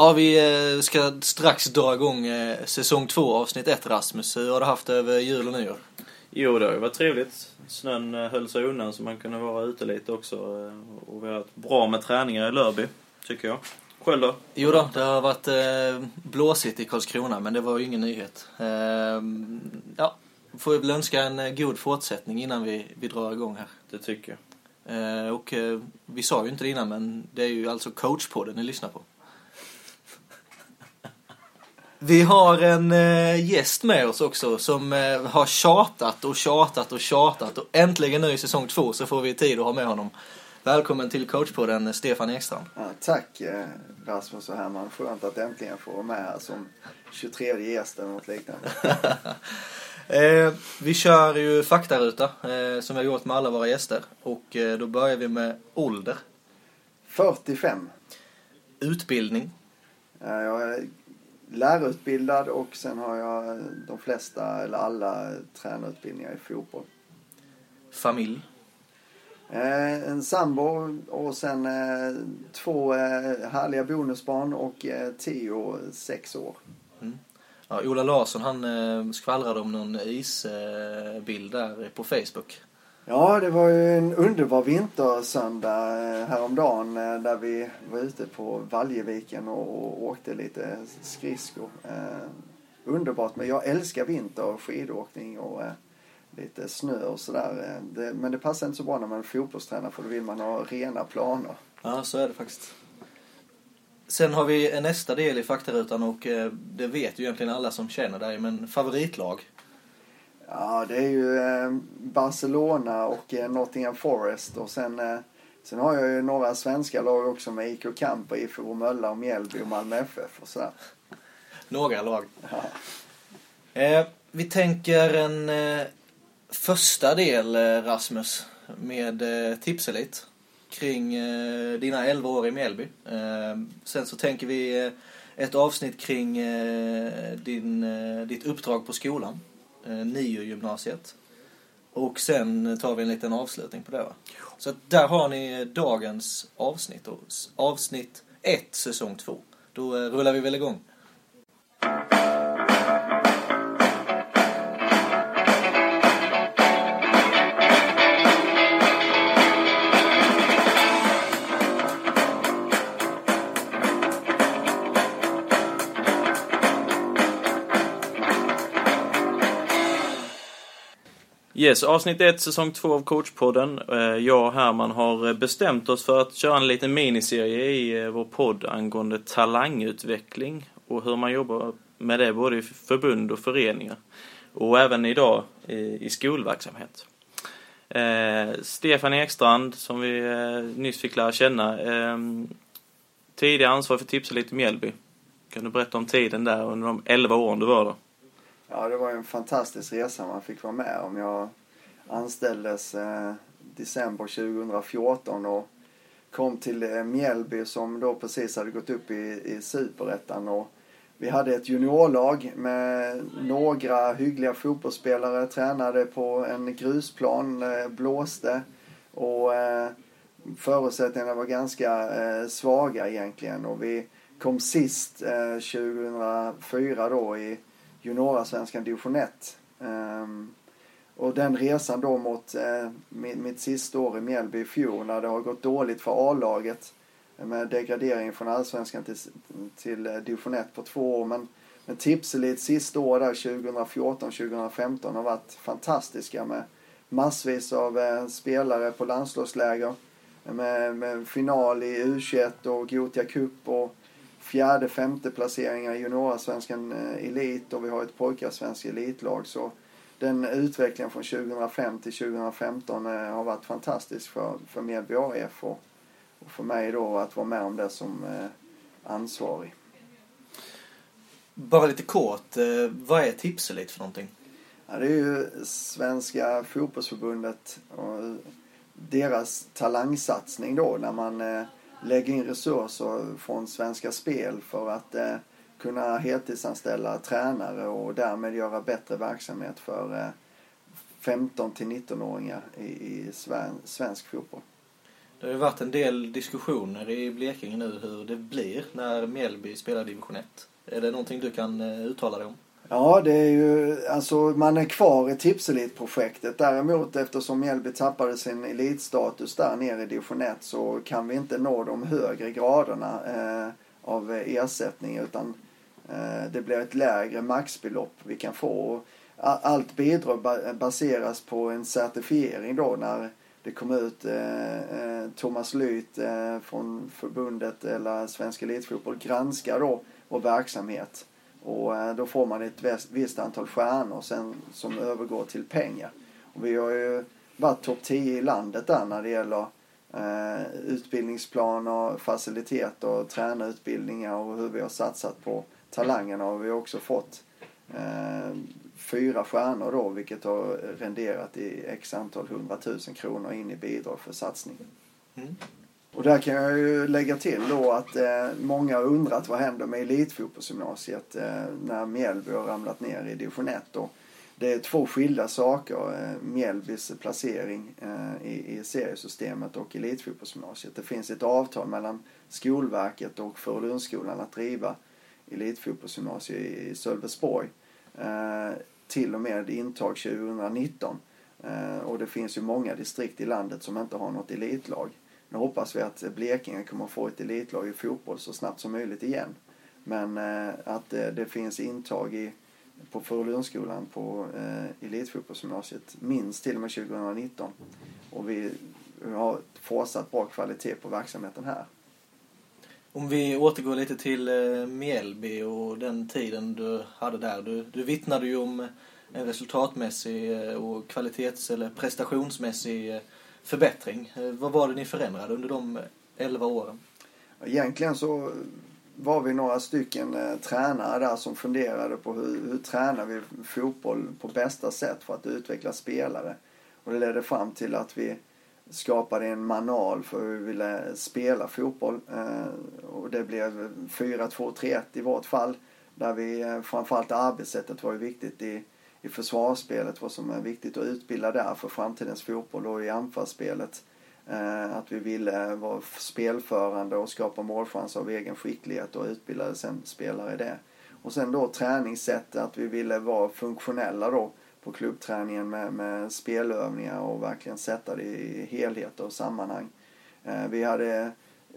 Ja, vi eh, ska strax dra igång eh, säsong två avsnitt ett Rasmus. Hur har du haft det över jul och nyår? Jo, det har varit trevligt. Snön eh, höll sig undan så man kunde vara ute lite också. Och vi har haft bra med träningar i Lörby, tycker jag. Själv då? Jo då, det har varit eh, blåsigt i Karlskrona, men det var ju ingen nyhet. Eh, ja, får väl önska en god fortsättning innan vi, vi drar igång här. Det tycker jag. Eh, och eh, vi sa ju inte det innan, men det är ju alltså coachpodden ni lyssnar på. Vi har en eh, gäst med oss också som eh, har tjatat och tjatat och tjatat och äntligen nu i säsong två så får vi tid att ha med honom. Välkommen till coachpodden Stefan Ekstrand. Ja, tack eh, Rasmus och Herman. Skönt att äntligen få vara med här som 23 gäst eller något liknande. eh, vi kör ju faktaruta eh, som vi har gjort med alla våra gäster och eh, då börjar vi med ålder. 45. Utbildning. jag är lärarutbildad och sen har jag de flesta eller alla tränarutbildningar i fotboll. Familj? Eh, en sambo och sen eh, två eh, härliga bonusbarn och eh, Theo sex år. Mm. Ja, Ola Larsson han eh, skvallrade om någon isbild där på Facebook. Ja, det var ju en underbar vintersöndag eh, häromdagen eh, där vi var ute på Valjeviken och åkte lite skridskor. Eh, underbart, men jag älskar vinter och skidåkning och lite snö och sådär. Men det passar inte så bra när man är fotbollstränare för då vill man ha rena planer. Ja, så är det faktiskt. Sen har vi nästa del i faktarutan och det vet ju egentligen alla som känner dig, men favoritlag? Ja, det är ju eh, Barcelona och eh, Nottingham Forest och sen, eh, sen har jag ju några svenska lag också med IK Kamp, IFK Bromölla och Mjällby och Malmö FF och sådär. Några lag. Ja. Eh, vi tänker en eh, första del, eh, Rasmus, med eh, Tipselit kring dina 11 år i Mjällby. sen så tänker vi ett avsnitt kring din, ditt uppdrag på skolan Eh, NIO-gymnasiet. Och sen tar vi en liten avslutning på det. Va? Så där har ni dagens avsnitt. Avsnitt 1, säsong 2. Då eh, rullar vi väl igång. Yes, avsnitt 1, säsong 2 av coachpodden. Eh, jag och Herman har eh, bestämt oss för att köra en liten miniserie i eh, vår podd angående talangutveckling och hur man jobbar med det både i förbund och föreningar. Och även idag i skolverksamhet. Stefan Ekstrand, som vi nyss fick lära känna, ehm, tidigare ansvarig för Tipselit i Mjällby. Kan du berätta om tiden där under de 11 åren du var där? Ja, det var en fantastisk resa man fick vara med om. Jag anställdes eh, december 2014 och kom till eh, Mjällby som då precis hade gått upp i, i superettan. vi hade ett juniorlag med några hyggliga fotbollsspelare, tränade på en grusplan, eh, blåste och eh, förutsättningarna var ganska eh, svaga egentligen. Och vi kom sist eh, 2004 då i juniorasvenskan division 1. Um, ehm, och den resan då mot eh, mitt, mitt sista år i Mjällby i fjol när det har gått dåligt för A-laget med degradering från allsvenskan till, till eh, division 1 på två år. Men, men Tipselit sista år där 2014-2015 har varit fantastiska med massvis av eh, spelare på landslagsläger. Med, med final i U21 och Gothia Cup och fjärde, femte placeringar i juniorsvenskan eh, elit och vi har ett pojkarsvenskt elitlag. Så den utvecklingen från 2005 till 2015 eh, har varit fantastisk för, för Mjällby AIF och, och för mig då att vara med om det som eh, ansvarig. Bara lite kort, vad är Tipselit för någonting? Ja, det är ju Svenska fotbollsförbundet och deras talangsatsning då när man lägga in resurser från Svenska Spel för att eh, kunna heltidsanställa tränare och därmed göra bättre verksamhet för eh, 15 till 19-åringar i, i svensk fotboll. Det har ju varit en del diskussioner i Blekinge nu hur det blir när Mjällby spelar division 1. Är det någonting du kan eh, uttala dig om? Ja, det är ju, alltså man är kvar i Tipselit-projektet. Däremot eftersom Mjällby tappade sin elitstatus där nere i division 1 så kan vi inte nå de högre graderna eh, av ersättning utan eh, det blir ett lägre maxbelopp vi kan få. Allt bidrag baseras på en certifiering då när det kom ut eh, eh Thomas Lyth eh, från förbundet eller Svensk Elitfotboll granskar då vår verksamhet. Och eh, då får man ett visst antal stjärnor sen som övergår till pengar. Och vi har ju varit topp 10 i landet där när det gäller eh, utbildningsplaner, faciliteter, tränarutbildningar och hur vi har satsat på talangerna. Och vi har också fått eh, fyra stjärnor då vilket har renderat i x antal hundratusen kronor in i bidrag för satsning. Mm. Och där kan jag ju lägga till då att eh, många har undrat vad händer med elitfotbollsgymnasiet eh, när Mjällby har ramlat ner i division 1. Det är två skilda saker, eh, Mjällbys placering eh, i, i seriesystemet och elitfotbollsgymnasiet. Det finns ett avtal mellan Skolverket och Furulundsskolan att driva elitfotbollsgymnasiet i, i Sölvesborg eh, till och med intag 2019. Eh, och det finns ju många distrikt i landet som inte har något elitlag. Nu hoppas vi att Blekinge kommer att få ett elitlag i fotboll så snabbt som möjligt igen. Men eh, att eh, det finns intag i, på Furulundsskolan på eh, elitfotbollsgymnasiet minst till och med 2019. Och vi har fortsatt bra kvalitet på verksamheten här. Om vi återgår lite till eh, Mjällby och den tiden du hade där. Du, du vittnade ju om en resultatmässig eh, och kvalitets eller prestationsmässig eh, förbättring. Eh, vad var det ni förändrade under de eh, 11 åren? Egentligen så var vi några stycken eh, tränare där som funderade på hur, hur tränar vi fotboll på bästa sätt för att utveckla spelare. Och det ledde fram till att vi skapade en manual för hur vi ville spela fotboll. Eh, och det blev 4-2-3-1 i vårt fall. Där vi eh, framförallt arbetssättet var ju viktigt i, i försvarsspelet, vad som är viktigt att utbilda där för framtidens fotboll och i anfallsspelet. Eh, att vi ville vara spelförande och skapa målchanser av egen skicklighet och utbildade sen spelare i det. Och sen då träningssätt, att vi ville vara funktionella då på klubbträningen med, med spelövningar och verkligen sätta det i helhet och sammanhang. Eh, vi hade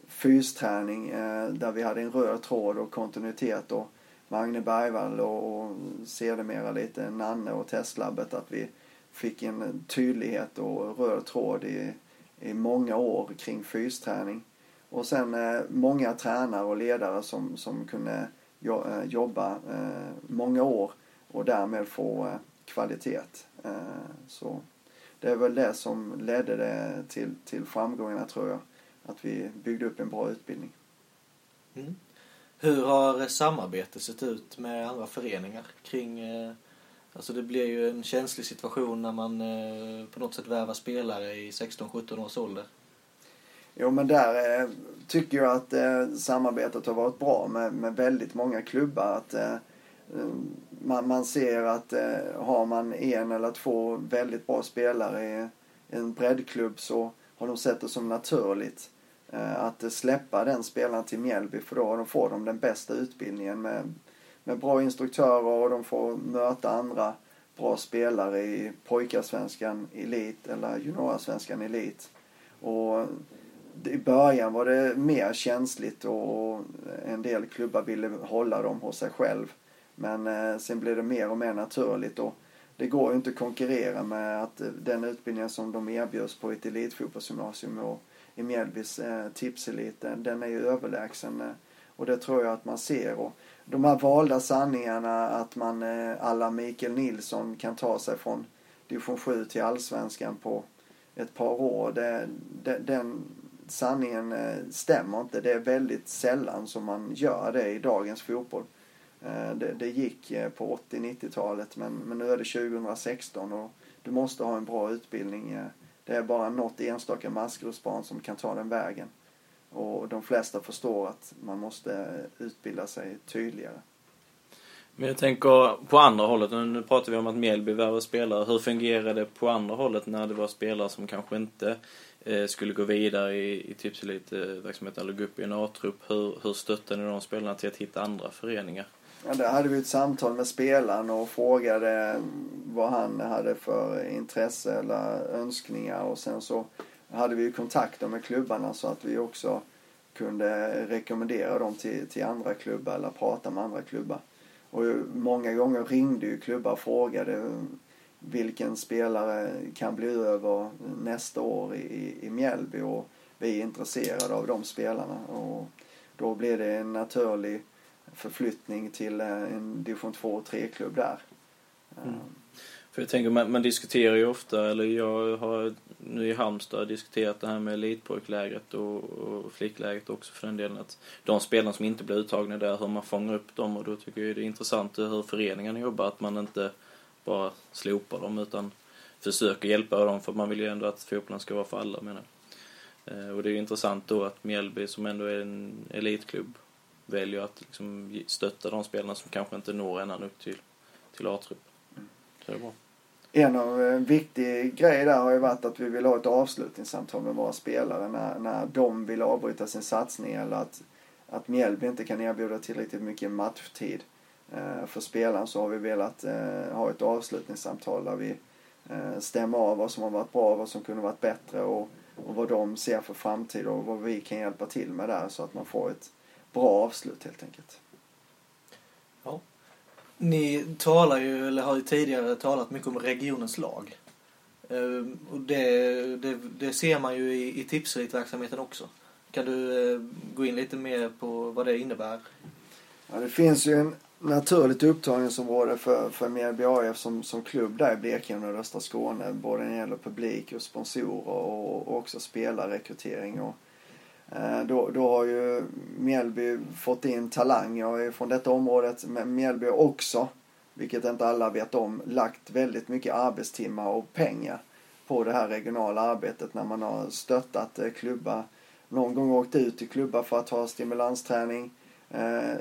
fysträning eh, där vi hade en röd tråd och kontinuitet och Magne Bergvall och, och sedermera lite Nanne och testlabbet att vi fick en tydlighet och röd tråd i, i många år kring fysträning. Och sen eh, många tränare och ledare som, som kunde jo, eh, jobba eh, många år och därmed få eh, kvalitet. Eh, så det är väl det som ledde det till, till framgångarna tror jag. Att vi byggde upp en bra utbildning. Mm. Hur har samarbetet sett ut med andra föreningar kring eh, Alltså det blir ju en känslig situation när man eh, på något sätt värvar spelare i 16-17 års ålder. Jo men där eh, tycker jag att samarbetet har varit bra med, med väldigt många klubbar. Att man, man ser att eh, har man en eller två väldigt bra spelare i en breddklubb så har de sett det som naturligt Eh, att släppa den spelaren till Mjällby för då får de den bästa utbildningen med, med bra instruktörer och de får möta andra bra spelare i pojkarsvenskan elit eller juniorsvenskan elit. Och i början var det mer känsligt och en del klubbar ville hålla dem hos sig själv. Men eh, sen blev det mer och mer naturligt och det går ju inte att konkurrera med att den utbildningen som de erbjuds på ett elitfotbollsgymnasium och i Mjällbys eh, tipselit, den, är ju överlägsen. Eh, och det tror jag att man ser. Och de här valda sanningarna att man eh, alla Mikael Nilsson kan ta sig från division 7 till allsvenskan på ett par år. Det, det, den sanningen eh, stämmer inte. Det är väldigt sällan som man gör det i dagens fotboll. Eh, det, det gick eh, på 80-90-talet men, men nu är det 2016 och du måste ha en bra utbildning. Det är bara något enstaka maskrosbarn som kan ta den vägen. Och de flesta förstår att man måste utbilda sig tydligare. Men jag tänker på andra hållet, nu pratar vi om att Mjällby värvar spelare. Hur fungerar det på andra hållet när det var spelare som kanske inte eh, skulle gå vidare i, i Tipselit-verksamheten eller gå upp i en A-trupp. Hur, hur stöttar ni de spelarna till att hitta andra föreningar? Ja, där hade vi ett samtal med spelaren och frågade vad han hade för intresse eller önskningar och sen så hade vi kontakter med klubbarna så att vi också kunde rekommendera dem till, till andra klubbar eller prata med andra klubbar. Och många gånger ringde ju klubbar och frågade vilken spelare kan bli över nästa år i, i Mjällby och vi är intresserade av de spelarna. Och då blir det en naturlig förflyttning till en division 2 och 3-klubb där. Mm. För jag tänker, man, man, diskuterar ju ofta, eller jag har nu i Halmstad diskuterat det här med elitpojklägret och, och flicklägret också för den delen. Att de spelarna som inte blir uttagna där, hur man fångar upp dem och då tycker jag det är intressant hur föreningarna jobbar. Att man inte bara slopar dem utan försöker hjälpa dem för man vill ju ändå att fotbollen ska vara för alla menar jag. Eh, och det är ju intressant då att Mjällby som ändå är en elitklubb väljer att liksom stötta de spelarna som kanske inte når ända upp till, till A-trupp. Så det är bra. En av eh, en viktig grej där har ju varit att vi vill ha ett avslutningssamtal med våra spelare när, när de vill avbryta sin satsning eller att, att Mjällby inte kan erbjuda tillräckligt mycket matchtid eh, för spelaren så har vi velat eh, ha ett avslutningssamtal där vi eh, stämmer av vad som har varit bra, vad som kunde varit bättre och, och vad de ser för framtid och vad vi kan hjälpa till med där så att man får ett bra avslut helt enkelt. Ja. Ni talar ju, eller har ju tidigare talat mycket om regionens lag. Ehm, och det, det, det ser man ju i, i Tipsrit-verksamheten också. Kan du eh, gå in lite mer på vad det innebär? Ja, det finns ju en naturligt upptagningsområde för, för Mjällby AIF som, som klubb där i Blekinge och östra Skåne. Både när det gäller publik och sponsorer och, och också spelarrekrytering. Och, Eh, då, då har ju Mjällby fått in talanger från detta området. Men Mjällby har också, vilket inte alla vet om, lagt väldigt mycket arbetstimmar och pengar på det här regionala arbetet när man har stöttat eh, klubbar. Någon gång åkt ut till klubbar för att ha stimulansträning. Eh,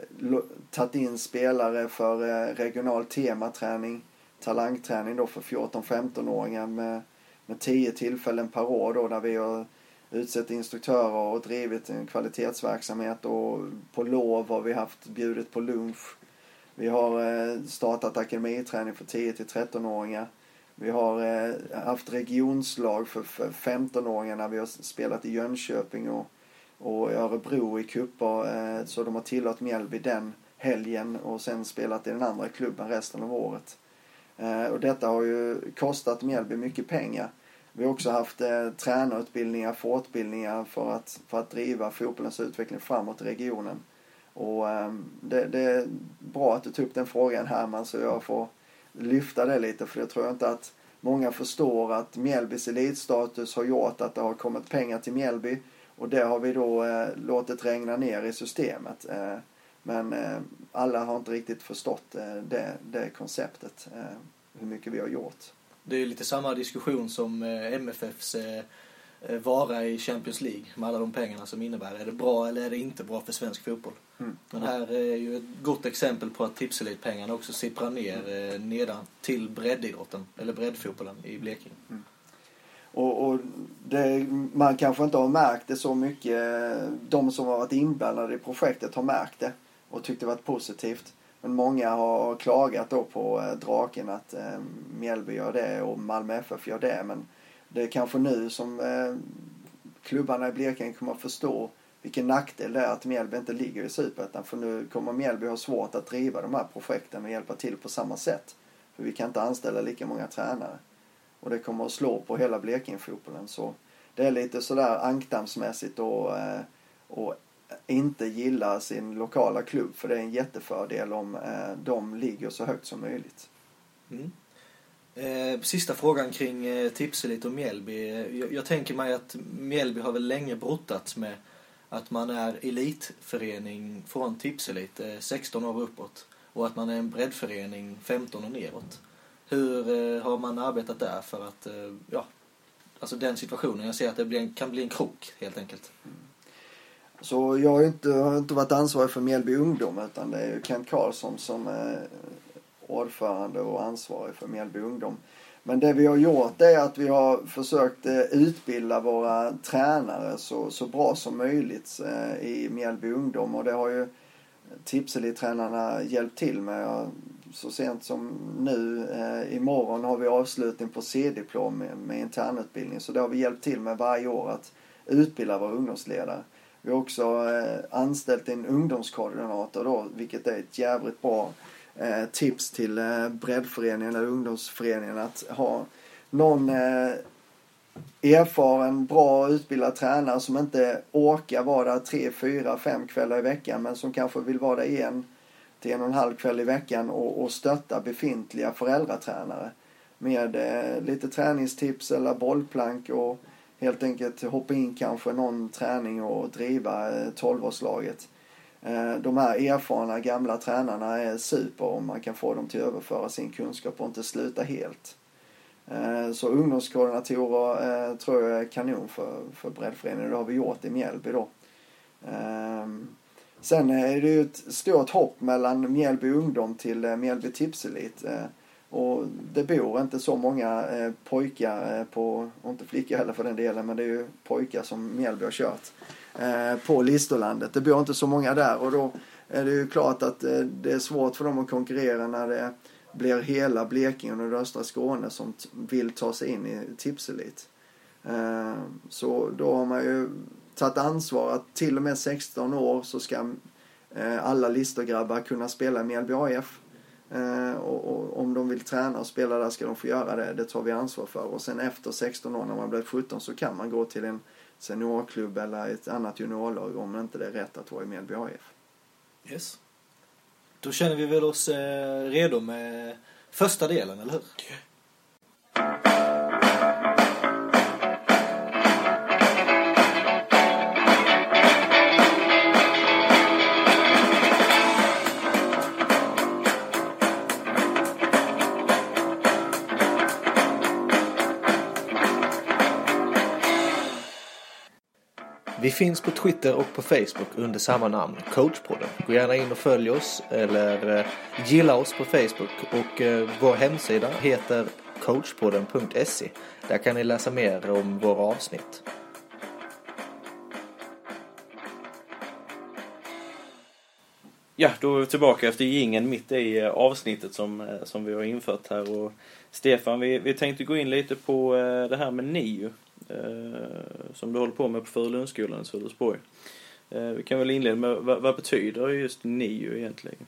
tagit in spelare för eh, regional tematräning. Talangträning då för 14-15-åringar med, med tio tillfällen per år då där vi har utsett instruktörer och drivit en kvalitetsverksamhet och på lov har vi haft bjudit på lunch. Vi har eh, startat akademiträning för 10 till 13-åringar. Vi har eh, haft regionslag för 15-åringar när vi har spelat i Jönköping och, och Örebro i cuper. Eh, så de har tillåtit Mjällby den helgen och sen spelat i den andra klubben resten av året. Och detta har ju kostat Mjällby mycket pengar. Vi har också haft eh, tränarutbildningar, fortbildningar för att, för att driva fotbollens utveckling framåt i regionen. Och eh, det, det, är bra att du tog upp den frågan Herman så jag får lyfta det lite för jag tror inte att många förstår att Mjällbys elitstatus har gjort att det har kommit pengar till Mjällby och det har vi då eh, låtit regna ner i systemet. Eh, men eh, alla har inte riktigt förstått eh, det, det konceptet, eh, hur mycket vi har gjort. Det är lite samma diskussion som eh, MFFs eh, eh, vara i Champions League med alla de pengarna som innebär. Är det bra eller är det inte bra för svensk fotboll? Mm. Men här är ju ett gott exempel på att Tipselit-pengarna också sipprar ner mm. nedan till breddidrotten, eller breddfotbollen i Blekinge. Mm. Och, och det, man kanske inte har märkt det så mycket. De som har varit inblandade i projektet har märkt det och tyckt det varit positivt. Men många har klagat då på eh, Draken att eh, Mjällby gör det och Malmö FF gör det. Men det är kanske nu som eh, klubbarna i Blekinge kommer att förstå vilken nackdel det är att Mjällby inte ligger i Superettan. För nu kommer Mjällby ha svårt att driva de här projekten och hjälpa till på samma sätt. För vi kan inte anställa lika många tränare. Och det kommer att slå på hela Blekinge-fotbollen. Så det är lite sådär ankdammsmässigt och, eh, och inte gillar sin lokala klubb för det är en jättefördel om eh, de ligger så högt som möjligt. Mm. Eh, sista frågan kring eh, Tipselit och Mjällby. Jag, jag, tänker mig att Mjällby har väl länge brottats med att man är elitförening från Tipselit, eh, 16 år uppåt. Och att man är en breddförening 15 och neråt. Hur eh, har man arbetat där för att, eh, ja, alltså den situationen. Jag ser att det en, kan bli en krok helt enkelt. Mm. Så jag har inte, har inte varit ansvarig för Mjällby ungdom utan det är Kent Karlsson som är ordförande och ansvarig för Mjällby ungdom. Men det vi har gjort är att vi har försökt eh, utbilda våra tränare så, så bra som möjligt eh, i Mjällby ungdom och det har ju Tipselitränarna hjälpt till med. Så sent som nu, eh, imorgon har vi avslutning på C-diplom med, med internutbildning. Så det har vi hjälpt till med varje år att utbilda våra ungdomsledare. Vi har också eh, anställt en ungdomskoordinator då, vilket är ett jävligt bra eh, tips till eh, breddföreningen eller ungdomsföreningen att ha någon eh, erfaren, bra utbildad tränare som inte orkar vara där tre, fyra, fem kvällar i veckan men som kanske vill vara där en till en och en halv kväll i veckan och, och stötta befintliga föräldratränare med eh, lite träningstips eller bollplank och helt enkelt hoppa in kanske någon träning och driva eh, tolvårslaget. 12-årslaget. De här erfarna gamla tränarna är super om man kan få dem till att överföra sin kunskap och inte sluta helt. Eh, så ungdomskoordinatorer tror jag är kanon för, för breddföreningen. Det har vi gjort i Mjällby då. Sen är det ju ett stort hopp mellan Mjällby ungdom till Mjällby tipselit. Och det bor inte så många eh, pojkar eh, på, och inte flickor heller för den delen, men det är ju pojkar som Mjällby har kört eh, på Listerlandet. Det bor inte så många där och då är det ju klart att det är svårt för dem att konkurrera när det blir hela Blekinge och nordöstra Skåne som vill ta sig in i Tipselit. Eh, så då har man ju tagit ansvar att till och med 16 år så ska eh, alla listergrabbar kunna spela i Mjällby AF. Eh, och, om de vill träna och spela där ska de få göra det. Det tar vi ansvar för. Och sen efter 16 år när man blir 17 så kan man gå till en seniorklubb eller ett annat juniorlag om inte det är rätt att vara i Mjällby AIF. Yes. Då känner vi väl oss eh, redo med första delen, eller hur? Vi finns på Twitter och på Facebook under samma namn, coachpodden. Gå gärna in och följ oss eller eh, gilla oss på Facebook och eh, vår hemsida heter coachpodden.se. Där kan ni läsa mer om våra avsnitt. Ja, då är vi tillbaka efter gingen mitt i eh, avsnittet som, som vi har infört här. Och Stefan, vi, vi tänkte gå in lite på det här med NIU Eh, som du håller på med på Furulundsskolan i Sölvesborg. Eh, vi kan väl inleda med vad, vad betyder just NIU egentligen?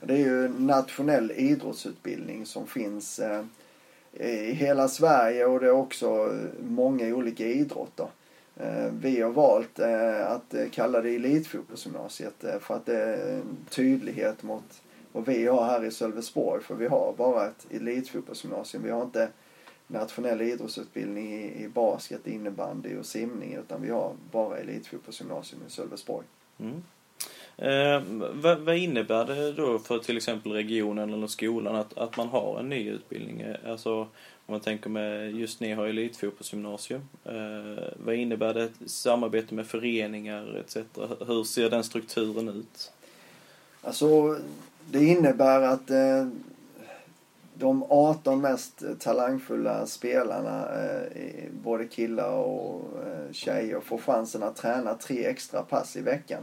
Det är ju en nationell idrottsutbildning som finns eh, i hela Sverige och det är också många olika idrotter. Vi har valt att kalla det elitfotbollsgymnasiet för att det är en tydlighet mot vad vi har här i Sölvesborg. För vi har bara ett elitfotbollsgymnasium. Vi har inte nationell idrottsutbildning i, i basket, innebandy och simning utan vi har bara elitfotbollsgymnasium i Sölvesborg. Mm. Eh, vad, vad, innebär det då för till exempel regionen eller skolan att, att man har en ny utbildning? Eh, alltså om man tänker med, just ni har elitfotbollsgymnasium. Eh, vad innebär det samarbete med föreningar etc? Hur ser den strukturen ut? Alltså det innebär att eh, de 18 mest talangfulla spelarna, eh, både killar och eh, tjejer, får chansen att träna tre extra pass i veckan.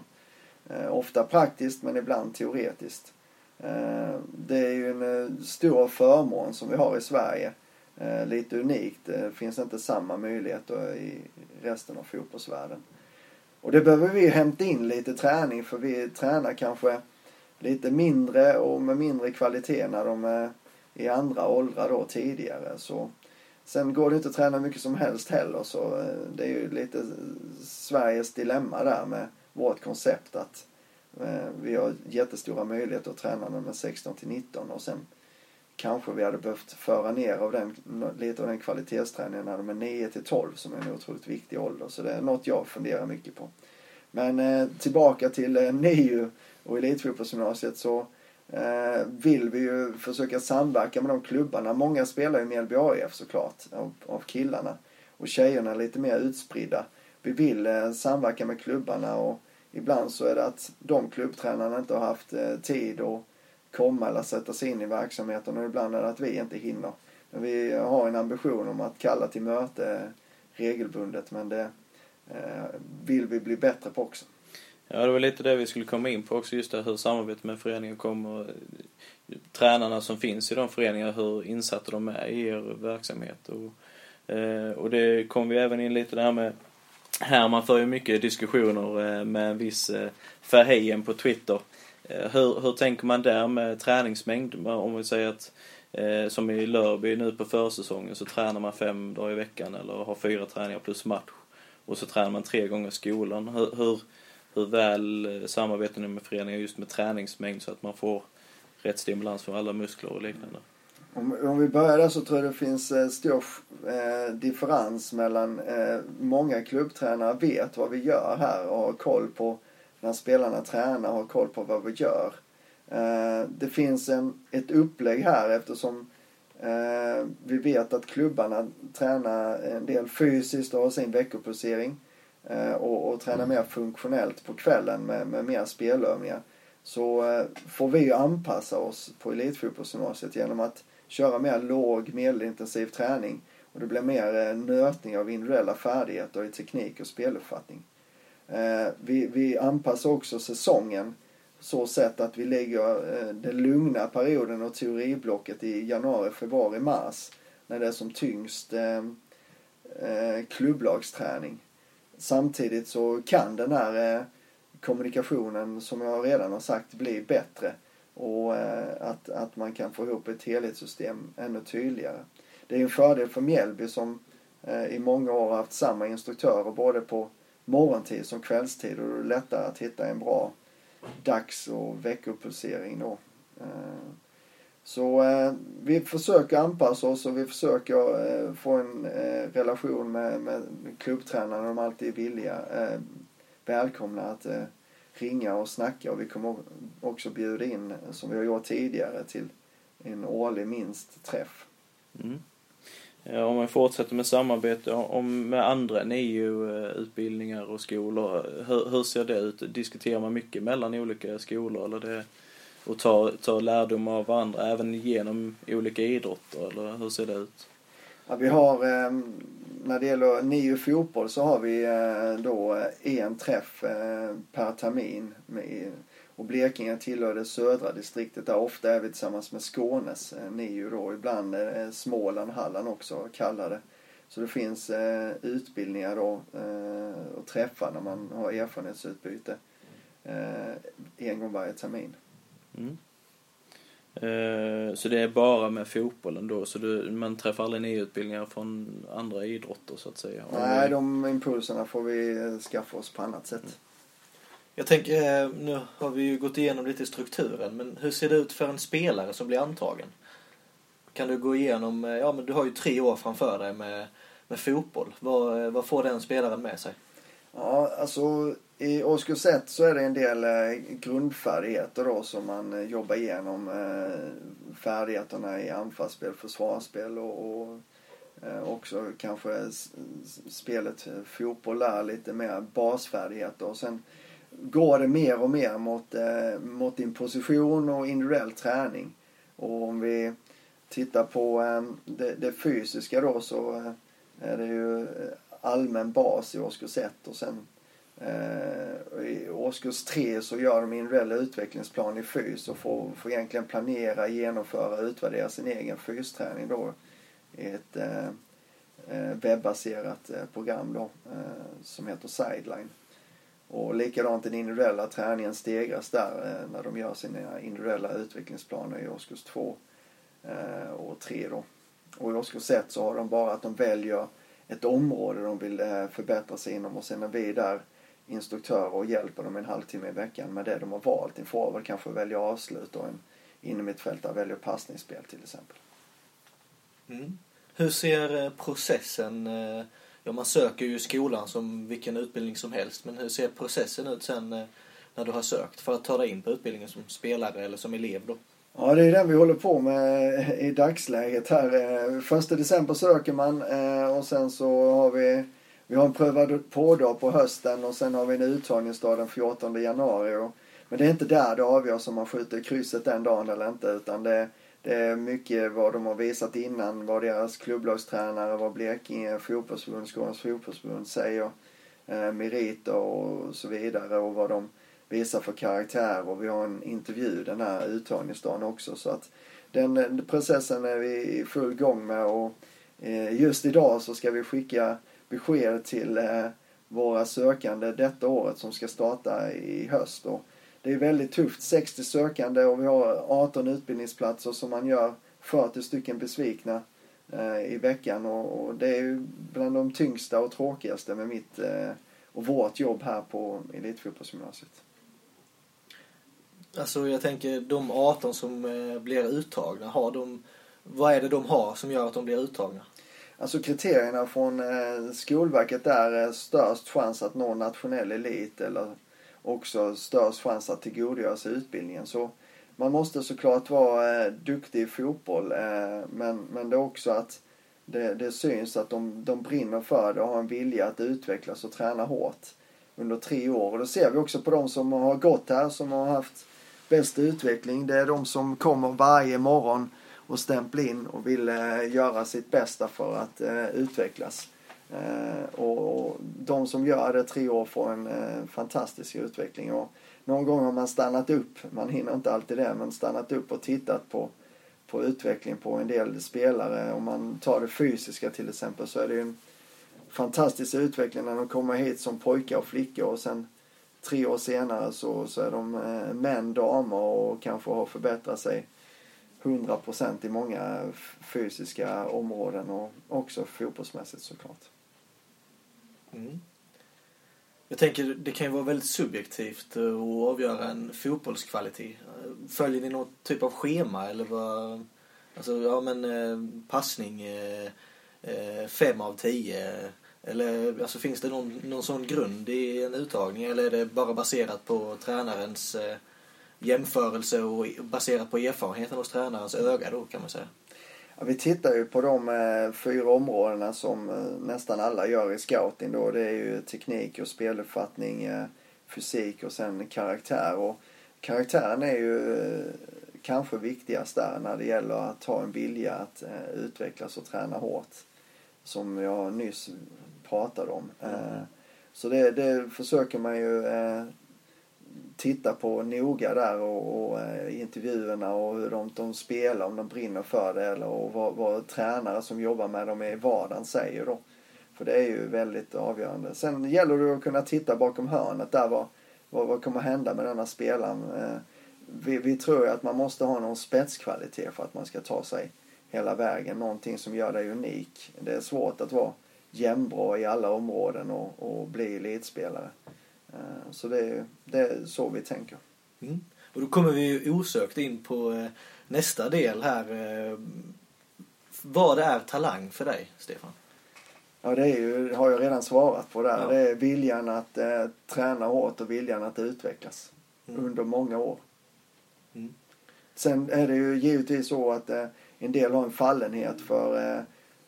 Eh, ofta praktiskt men ibland teoretiskt. Det är ju en stor förmån som vi har i Sverige. Lite unikt. Det finns inte samma möjligheter i resten av fotbollsvärlden. Och det behöver vi hämta in lite träning för vi tränar kanske lite mindre och med mindre kvalitet när de är i andra åldrar då tidigare. Så Sen går det inte att träna mycket som helst heller så eh, det är ju lite Sveriges dilemma där med vårt koncept att eh, vi har jättestora möjligheter att träna när de är 16 till 19 och sen kanske vi hade behövt föra ner av den, lite av den kvalitetsträningen när de är 9 till 12 som är en otroligt viktig ålder. Så det är något jag funderar mycket på. Men eh, tillbaka till NIU och elitfotbollsgymnasiet så Eh, vill vi ju försöka samverka med de klubbarna. Många spelar ju med AIF såklart, av, av killarna. Och tjejerna är lite mer utspridda. Vi vill eh, samverka med klubbarna och ibland så är det att de klubbtränarna inte har haft eh, tid att komma eller sätta sig in i verksamheten och ibland är det att vi inte hinner. Men Vi har en ambition om att kalla till möte eh, regelbundet men det eh, vill vi bli bättre på också. Ja, det var lite det vi skulle komma in på också, just det hur samarbetet med föreningen kommer. Tränarna som finns i de föreningarna, hur insatta de är i er verksamhet. Och, eh, och det kom vi även in lite där med här man för ju mycket diskussioner eh, med en viss eh, på Twitter. Eh, hur, hur tänker man där med träningsmängd? Om vi säger att eh, som i Lörby nu på försäsongen så tränar man fem dagar i veckan eller har fyra träningar plus match. Och så tränar man tre gånger skolan. Hur, hur, hur väl eh, samarbetar ni med föreningar just med träningsmängd så att man får rätt stimulans för alla muskler och liknande? Om, om vi börjar där så tror jag det finns eh, stor eh, differens mellan eh, många klubbtränare vet vad vi gör här och har koll på när spelarna tränar och har koll på vad vi gör. Eh, det finns en, ett upplägg här eftersom eh, vi vet att klubbarna tränar en del fysiskt och har sin veckopulsering Eh, och, och träna mer funktionellt på kvällen med, med mer spelövningar. Så eh, får vi anpassa oss på elitfotbollsgymnasiet genom att köra mer låg medelintensiv träning och det blir mer eh, nötning av individuella färdigheter i teknik och speluppfattning. Vi, vi anpassar också säsongen så sätt att vi lägger den lugna perioden och teoriblocket i januari, februari, mars när det är som tyngst klubblagsträning. Samtidigt så kan den här eh, kommunikationen som jag redan har sagt bli bättre och eh, att, att man kan få ihop ett helhetssystem ännu tydligare. Det är en fördel för Mjällby som eh, i många år har haft samma instruktörer både på morgontid som kvällstid och det är lättare att hitta en bra dags och veckopulsering då. Eh, Eh, så vi försöker anpassa oss och vi försöker eh, få en eh, relation med, med klubbtränarna. De alltid är villiga, eh, välkomna att ringa och snacka och vi kommer också bjuda in, som vi har gjort tidigare, till en årlig minst träff. Mm. Om man fortsätter med samarbete om, med andra NIU-utbildningar och skolor, hur, hur, ser det ut? Diskuterar man mycket mellan olika skolor eller det, och tar, tar lärdom av varandra även genom olika idrotter eller hur ser det ut? Ja, vi har, ehm, när det gäller NIU fotboll så har vi eh, då eh, en träff eh, per termin. och Blekinge tillhör det södra distriktet där ofta är vi tillsammans med Skånes NIU då. Ibland är Småland, Halland också kallade. Så det finns utbildningar då och träffar när man har erfarenhetsutbyte en gång varje termin. Mm. Eh, så det är bara med fotbollen då, så du, man träffar aldrig nyutbildningar från andra idrotter så att säga? Nej, de impulserna får vi eh, skaffa oss på annat sätt. Jag tänker, eh, nu har vi ju gått igenom lite strukturen, men hur ser det ut för en spelare som blir antagen? Kan du gå igenom, ja men du har ju tre år framför dig med, med fotboll. Vad, vad får den spelaren med sig? Ja, alltså i årskurs 1 så är det en del eh, grundfärdigheter då som man eh, jobbar igenom. Eh, färdigheterna i anfallsspel, försvarsspel och, och eh, också kanske spelet eh, fotboll där, lite mer basfärdigheter. Och sen går det mer och mer mot, mot din position och individuell träning. Och om vi tittar på det, det fysiska då så är det ju allmän bas i årskurs 1 och sen Eh, I årskurs 3 så gör de individuella utvecklingsplan i fys och får, får egentligen planera, genomföra och utvärdera sin egen fysträning då i ett eh, eh webbaserat eh, program då eh, som heter Sideline. Och likadant den individuella träningen stegras där eh, när de gör sina individuella utvecklingsplaner i årskurs 2 eh, och 3 då. Och i årskurs 1 så har de bara att de väljer ett område de vill eh, förbättra sig inom och sen är vi där instruktörer och hjälper dem en halvtimme i veckan med det de har valt. En forward kanske väljer avslut och en innermittfältare väljer passningsspel till exempel. Mm. Hur ser eh, processen, eh, ja man söker ju skolan som vilken utbildning som helst, men hur ser processen ut sen när du har sökt för att ta dig in på utbildningen som spelare eller som elev då? Ja, det är den vi håller på med i dagsläget här. Eh, första december söker man eh, och sen så har vi vi har en prövad på-dag på hösten och sen har vi en uttagningsdag den 14 januari. Men det är inte där det avgörs om man skjuter krysset den dagen eller inte utan det, det är mycket vad de har visat innan, vad deras klubblagstränare, vad Blekinge fotbollsförbund, Skånes fotbollsförbund säger, eh, meriter och så vidare och vad de visar för karaktär och vi har en intervju den här uttagningsdagen också så att den processen är vi i full gång med och eh, just idag så ska vi skicka besked till eh, våra sökande detta året som ska starta i höst. Och det är väldigt tufft. 60 sökande och vi har 18 utbildningsplatser som man gör 40 stycken besvikna eh, i veckan. Och, det är ju bland de tyngsta och tråkigaste med mitt och vårt jobb här på Elitfotbollsgymnasiet. Alltså jag tänker de 18 som eh, blir uttagna, har de, vad är det de har som gör att de blir uttagna? Alltså kriterierna från eh, Skolverket Skolverket är störst chans att nå nationell elit eller också störst chans att tillgodogöra sig utbildningen. Så man måste såklart vara eh, duktig i fotboll men, men det är också att det, det syns att de, de brinner för det och har en vilja att utvecklas och träna hårt under tre år. Och det ser vi också på de som har gått här, som har haft bäst utveckling. Det är de som kommer varje morgon och stämpla in och vill eh, göra sitt bästa för att eh, utvecklas. Eh, och de som gör det tre år får en eh, fantastisk utveckling. Och någon gång har man stannat upp, man hinner inte alltid det, men stannat upp och tittat på, på utvecklingen på en del spelare. Om man tar det fysiska till exempel så är det en fantastisk utveckling när de kommer hit som pojkar och flickor och sen tre år senare så, så är de eh, män, damer och kanske har förbättrat sig 100% i många fysiska områden och också fotbollsmässigt såklart. Mm. Jag tänker, det kan ju vara väldigt subjektivt eh, att avgöra en fotbollskvalitet. Följer ni något typ av schema eller vad? Alltså, ja men eh, passning eh, fem av tio. Eller alltså, finns det någon, någon sån grund i en uttagning eller är det bara baserat på tränarens eh, jämförelse och baserat på erfarenheten hos tränarens öga då kan man säga. Ja, vi tittar ju på de eh, fyra områdena som eh, nästan alla gör i scouting då. Det är ju teknik och speluppfattning, eh, fysik och sen karaktär. Och karaktären är ju eh, kanske viktigast där när det gäller att ha en vilja att eh, utvecklas och träna hårt. Som jag nyss pratade om. Mm. Så det, det försöker man ju eh, titta på noga där och, och eh, intervjuerna och hur de, de spelar, om de brinner för det eller och vad, vad tränare som jobbar med dem i vardagen säger då. För det är ju väldigt avgörande. Sen gäller det att kunna titta bakom hörnet där vad, vad, vad kommer hända med denna spelaren. Vi, vi tror ju att man måste ha någon spetskvalitet för att man ska ta sig hela vägen. Någonting som gör dig unik. Det är svårt att vara jämnbra i alla områden och, och bli elitspelare. Eh, så det är, det är så vi tänker. Mm. Och då kommer vi ju osökt in på eh, nästa del här. Eh, vad är talang för dig, Stefan? Ja, det är ju, har jag redan svarat på där. Ja. Det är viljan att eh, träna hårt och viljan att utvecklas mm. under många år. Mm. Sen är det ju givetvis så att eh, en del har en fallenhet för eh,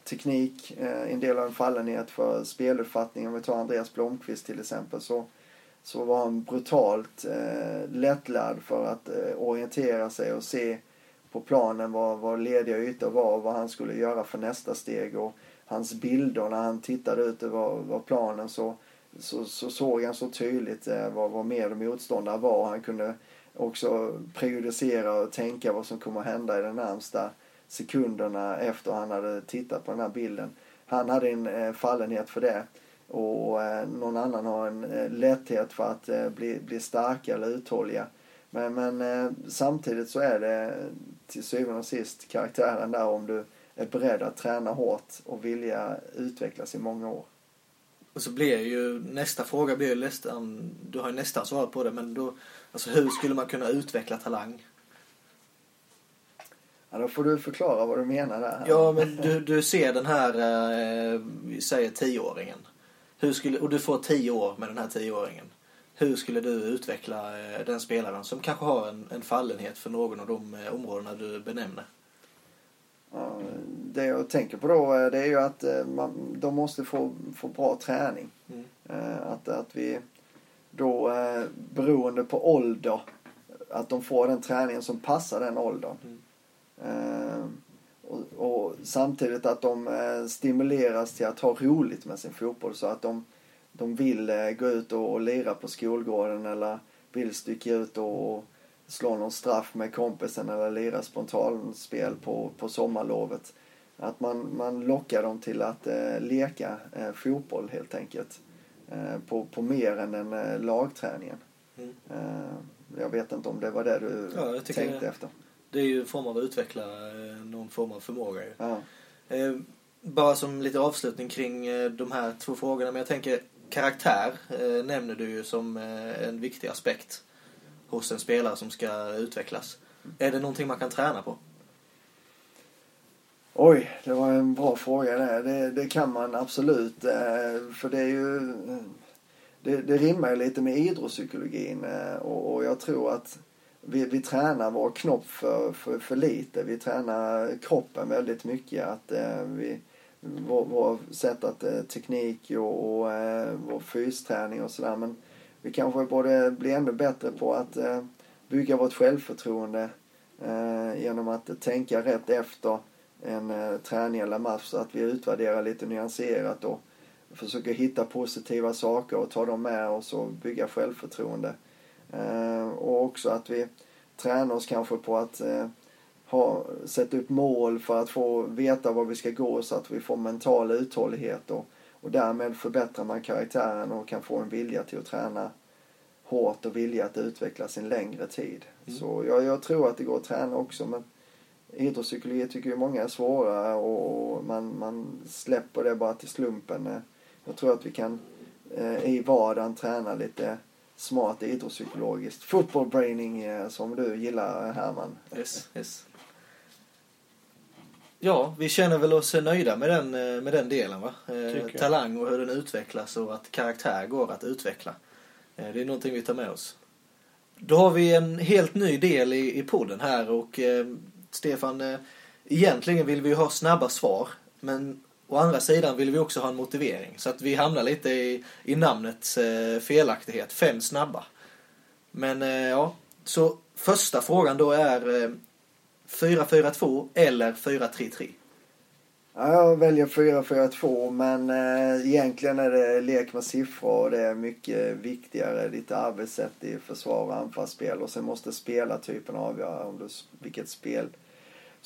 teknik, eh, en del av en fallenhet för speluppfattning. Om vi tar Andreas Blomqvist till exempel så så var han brutalt eh, lättlärd för att eh, orientera sig och se på planen vad, vad lediga ytor var och vad han skulle göra för nästa steg. Och hans bilder när han tittade ut över planen så, så, så, såg han så tydligt eh, vad, vad med och motståndare var. Han kunde också prejudicera och tänka vad som kommer att hända i det närmsta sekunderna efter han hade tittat på den här bilden. Han hade en eh, fallenhet för det och eh, någon annan har en eh, lätthet för att bli, bli starka eller uthålliga. Men, men samtidigt så är det till syvende och sist karaktären där om du är beredd att träna hårt och vilja utvecklas i många år. Och så blir ju nästa fråga blir ju nästan, du har ju nästan svarat på det, men då, alltså hur skulle man kunna utveckla talang? Ja, då får du förklara vad du menar där. Ja, men du, du ser den här, eh, vi säger tioåringen. Hur skulle, och du får tio år med den här tioåringen. Hur skulle du utveckla eh, den spelaren som kanske har en, en fallenhet för någon av de eh, områdena du benämner? Ja, det jag tänker på då eh, det är ju att man, de måste få, få bra träning. Mm. Att, att vi då beroende på ålder att de får den träningen som passar den åldern. Mm. Eh, och, och, samtidigt att de eh, stimuleras till att ha roligt med sin fotboll så att de, de vill eh, gå ut och, och lira på skolgården eller vill sticka ut och, och slå någon straff med kompisen eller lira spontanspel på, på sommarlovet. Att man, man lockar dem till att eh, leka eh, fotboll helt enkelt. Eh, på, på mer än den eh, lagträningen. Mm. Jag vet inte om det var det du Ja, jag tänkte det. efter. Det är ju en form av att utveckla eh, någon form av förmåga ju. Ja. Eh, bara som lite avslutning kring eh, de här två frågorna. Men jag tänker karaktär nämner du ju som en viktig aspekt hos en spelare som ska utvecklas. Är det någonting man kan träna på? Oj, det var en bra fråga där. Det, det kan man absolut. För det är ju... Det, det rimmar ju lite med idrottspsykologin och, och jag tror att vi, vi tränar vår knopp för, för, för lite. Vi tränar kroppen väldigt mycket. Att eh, vi, vår, vår sätt att eh, teknik och, och eh, vår fysträning och sådär. Men vi kanske borde bli ännu bättre på att eh, bygga vårt självförtroende eh, genom att tänka rätt efter en eh, träning eller match så att vi utvärderar lite nyanserat och försöker hitta positiva saker och ta dem med oss och bygga självförtroende. Eh, och också att vi tränar oss kanske på att eh, ha, sätta upp mål för att få veta var vi ska gå så att vi får mental uthållighet och, och därmed förbättrar man karaktären och kan få en vilja till att träna hårt och vilja att utveckla sin längre tid. Mm. Så jag, jag tror att det går att träna också men idrottspsykologi tycker ju många är svåra och man, man släpper det bara till slumpen. Jag tror att vi kan eh, i vardagen träna lite smart idrottspsykologiskt. Football braining eh, som du gillar Herman. Yes, yes. Ja, vi känner väl oss nöjda med den, eh, med den delen va? Eh, Tycker jag. talang och hur den utvecklas och att karaktär går att utveckla. Det är någonting vi tar med oss. Då har vi en helt ny del i, i podden här och eh, Stefan, eh, egentligen vill vi ju ha snabba svar. Men å andra sidan vill vi också ha en motivering. Så att vi hamnar lite i, i namnets eh, felaktighet. Fem snabba. Men eh, ja, så första frågan då är eh, 4-4-2 eller 4-3-3? Ja, jag väljer 4-4-2 men eh, egentligen är det lek med siffror och det är mycket viktigare ditt arbetssätt i försvar och anfallsspel och sen måste spelartypen avgöra om du, vilket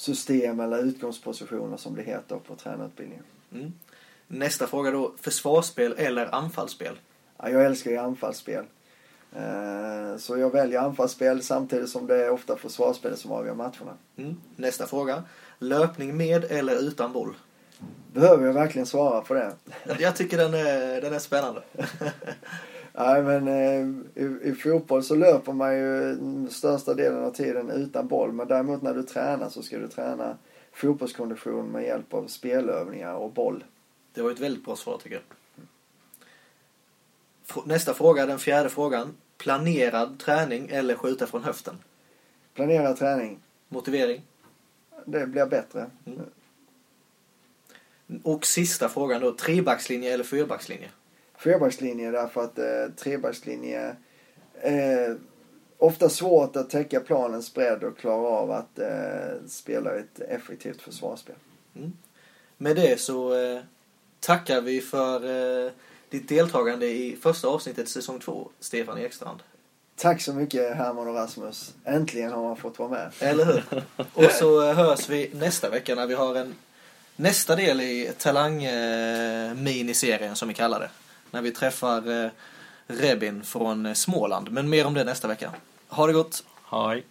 spelsystem eller utgångspositioner som det heter på tränarutbildningen. Mm. Nästa fråga då, försvarsspel eller anfallsspel? Ja, jag älskar ju anfallsspel. Eh, så jag väljer anfallsspel samtidigt som det är ofta försvarsspel som avgör matcherna. Mm. Nästa fråga, löpning med eller utan boll? Behöver jag verkligen svara på det? Jag tycker den är, den är spännande. Nej men eh, i, i fotboll så löper man ju största delen av tiden utan boll. Men däremot när du tränar så ska du träna fotbollskondition med hjälp av spelövningar och boll. Det var ett väldigt bra svar tycker jag. Nästa fråga, den fjärde frågan. Planerad träning eller skjuta från höften? Planera träning. Motivering? Det blir bättre. Och sista frågan då, trebackslinje eller fyrbackslinje? Fyrbackslinje därför att eh, trebackslinje är ofta svårt att täcka planens bredd och klara av att eh, spela ett effektivt försvarsspel. Med det så eh, tackar vi för eh, ditt deltagande i första avsnittet säsong två, Stefan Ekstrand. Tack så mycket Herman och Rasmus. Äntligen har man fått vara med. Eller hur? Och så eh, hörs vi nästa vecka när vi har en nästa del i Talang-miniserien som vi kallar det. När vi träffar eh, Rebin från eh, Småland. Men mer om det nästa vecka. Ha det gott! Hej.